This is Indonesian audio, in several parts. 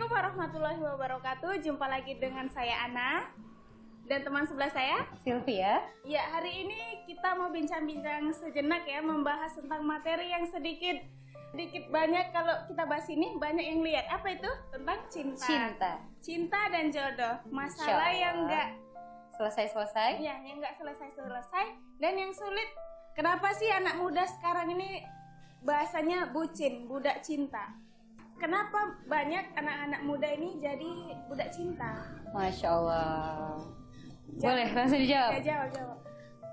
warahmatullahi wabarakatuh. Jumpa lagi dengan saya Ana dan teman sebelah saya Sylvia. Ya, hari ini kita mau bincang-bincang sejenak ya membahas tentang materi yang sedikit sedikit banyak kalau kita bahas ini banyak yang lihat apa itu tentang cinta. Cinta. Cinta dan jodoh. Masalah yang enggak Selesai-selesai. ya yang enggak selesai-selesai dan yang sulit. Kenapa sih anak muda sekarang ini bahasanya bucin, budak cinta? Kenapa banyak anak-anak muda ini jadi budak cinta? Masya Allah. Jawab. Boleh langsung dijawab. Ya jawab jawab.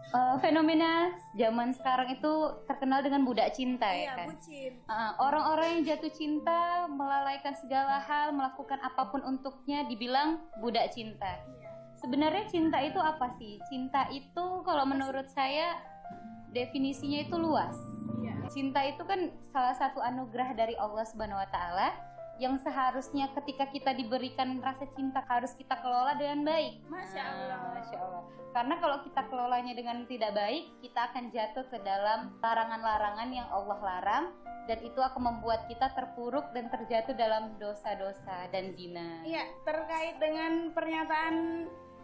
Eh, fenomena zaman sekarang itu terkenal dengan budak cinta ya Iya, kan. bucin. Eh, Orang-orang yang jatuh cinta melalaikan segala hal, melakukan apa pun untuknya dibilang budak cinta. Iya. Sebenarnya cinta itu apa sih? Cinta itu kalau menurut saya definisinya itu luas. Cinta itu kan salah satu anugerah dari Allah Subhanahu wa taala yang seharusnya ketika kita diberikan rasa cinta harus kita kelola dengan baik. Masya Allah. Masya Allah. Karena kalau kita kelolanya dengan tidak baik, kita akan jatuh ke dalam larangan-larangan yang Allah larang dan itu akan membuat kita terpuruk dan terjatuh dalam dosa-dosa dan zina. Iya, terkait dengan pernyataan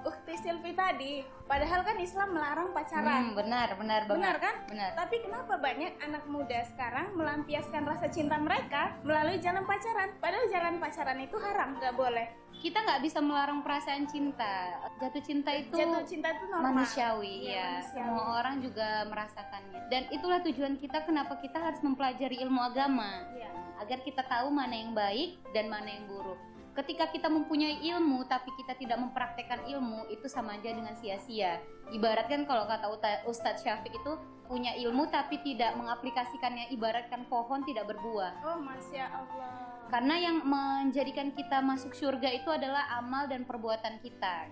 Ukti Silvi tadi, padahal kan Islam melarang pacaran. Hmm, benar, benar banget. Benar kan? Benar. Tapi kenapa banyak anak muda sekarang melampiaskan rasa cinta mereka melalui jalan pacaran? Padahal jalan pacaran itu haram, nggak boleh. Kita nggak bisa melarang perasaan cinta. Jatuh cinta itu Jatuh cinta itu normal. manusiawi Iya, ya manusiawi. semua orang juga merasakannya dan itulah tujuan kita kenapa kita harus mempelajari ilmu agama Iya. agar kita tahu mana yang baik dan mana yang buruk ketika kita mempunyai ilmu tapi kita tidak mempraktekkan ilmu itu sama aja dengan sia-sia ibaratkan kalau kata Ustadz Syafiq itu punya ilmu tapi tidak mengaplikasikannya ibaratkan pohon tidak berbuah Oh, masya Allah. karena yang menjadikan kita masuk surga itu adalah amal dan perbuatan kita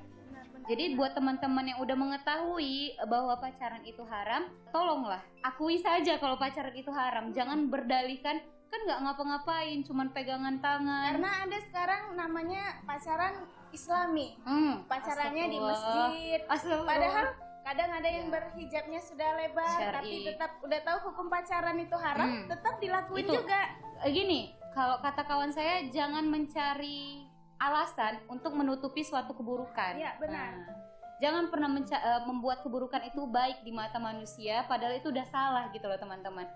jadi buat teman-teman yang udah mengetahui bahwa pacaran itu haram, tolonglah akui saja kalau pacaran itu haram. Jangan berdalihkan kan nggak ngapa-ngapain, cuman pegangan tangan. Karena ada sekarang namanya pacaran Islami. Hmm, Pacarannya di masjid. Astagfirullah. Padahal kadang ada yang Iya. berhijabnya sudah lebar, Syar'i. tapi tetap udah tahu hukum pacaran itu haram, Hmm. tetap dilakuin Itu. juga. Eh, gini, kalau kata kawan saya jangan mencari alasan untuk menutupi suatu keburukan. Iya, benar. Nah, jangan pernah eh, membuat keburukan itu baik di mata manusia, padahal itu udah salah gitu loh teman-teman.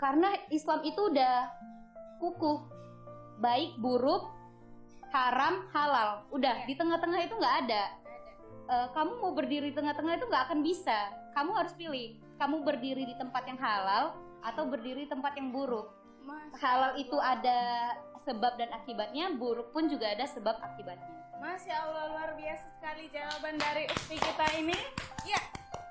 Karena Islam itu udah kukuh, baik, buruk, haram, halal. Udah Iya. di tengah-tengah itu nggak ada. Eh, kamu mau berdiri di tengah-tengah itu nggak akan bisa. Kamu harus pilih. Kamu berdiri di tempat yang halal atau berdiri di tempat yang buruk Masya halal Allah. itu ada sebab dan akibatnya, buruk pun juga ada sebab akibatnya. Masya Allah luar biasa sekali jawaban dari Ukti kita ini. Ya,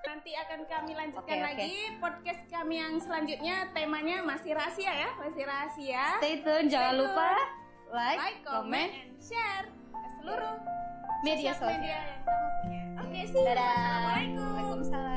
nanti akan kami lanjutkan oke. lagi podcast kami yang selanjutnya. Temanya masih rahasia ya, masih rahasia. Stay tune, jangan Stay lupa tune. like, Like, comment, comment, and share ke seluruh media sosial media yang kamu punya. Oke, see you. Dadah. Assalamualaikum.